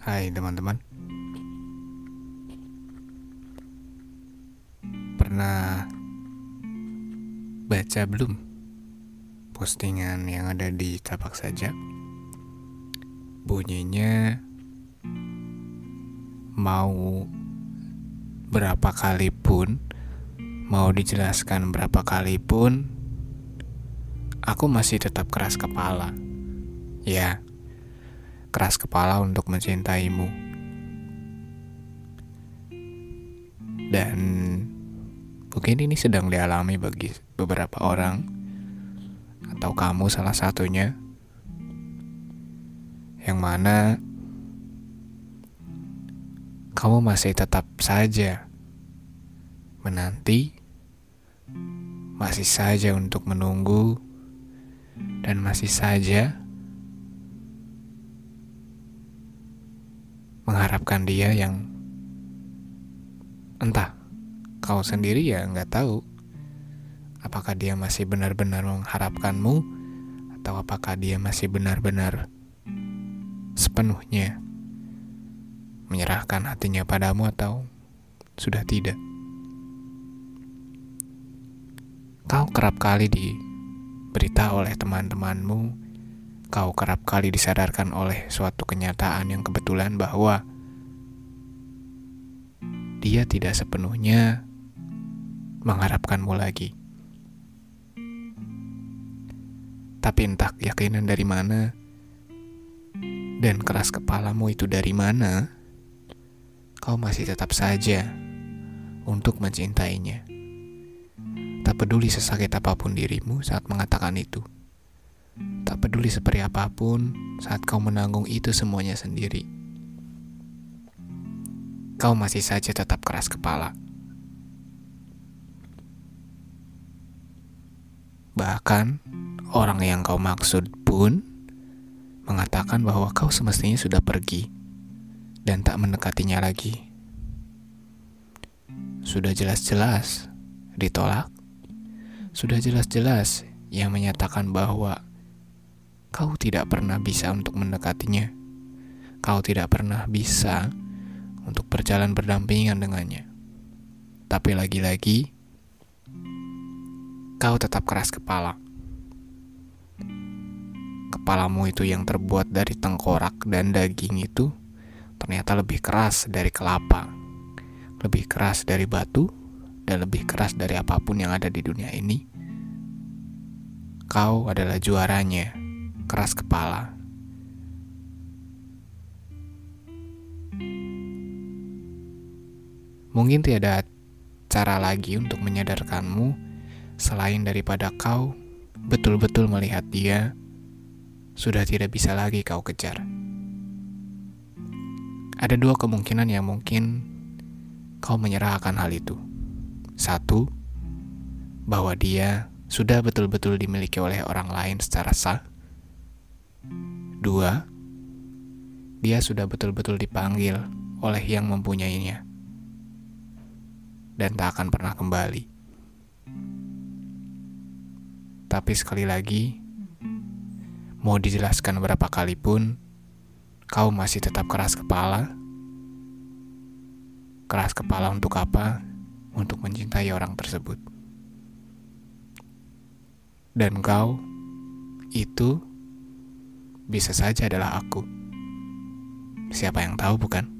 Hai teman-teman Pernah baca belum postingan yang ada di tapak saja? Bunyinya mau berapa kali pun mau dijelaskan berapa kali pun aku masih tetap keras kepala. Ya, keras kepala untuk mencintaimu. Dan mungkin ini sedang dialami bagi beberapa orang, atau kamu salah satunya, yang mana kamu masih tetap saja menanti, masih saja untuk menunggu, dan masih saja mengharapkan dia yang entah kau sendiri ya nggak tahu apakah dia masih benar-benar mengharapkanmu atau apakah dia masih benar-benar sepenuhnya menyerahkan hatinya padamu atau sudah tidak. Kau kerap kali diberita oleh teman-temanmu kau kerap kali disadarkan oleh suatu kenyataan yang kebetulan bahwa dia tidak sepenuhnya mengharapkanmu lagi. Tapi entah keyakinan dari mana dan keras kepalamu itu dari mana, kau masih tetap saja untuk mencintainya. Tak peduli sesakit apa pun dirimu saat mengatakan itu. Tak peduli seperti apa pun saat kau menanggung itu semuanya sendiri. Kau masih saja tetap keras kepala. Bahkan orang yang kau maksud pun mengatakan bahwa kau semestinya sudah pergi dan tak mendekatinya lagi. Sudah jelas-jelas ditolak. Sudah jelas-jelas yang menyatakan bahwa kau tidak pernah bisa untuk mendekatinya. Kau tidak pernah bisa untuk berjalan berdampingan dengannya. Tapi lagi-lagi, kau tetap keras kepala. Kepalamu itu yang terbuat dari tengkorak dan daging itu ternyata lebih keras dari kelapa, lebih keras dari batu, dan lebih keras dari apa pun yang ada di dunia ini. Kau adalah juaranya keras kepala. Mungkin tiada cara lagi untuk menyadarkanmu selain daripada kau betul-betul melihat dia sudah tidak bisa lagi kau kejar. Ada dua kemungkinan yang mungkin kau menyerahkan hal itu. Satu, bahwa dia sudah betul-betul dimiliki oleh orang lain secara sah. Dua, dia sudah betul-betul dipanggil oleh yang mempunyainya dan tak akan pernah kembali. Tapi sekali lagi, mau dijelaskan berapa kali pun, kau masih tetap keras kepala. Keras kepala untuk apa? Untuk mencintai orang tersebut. Dan kau itu bisa saja adalah aku. Siapa yang tahu, bukan?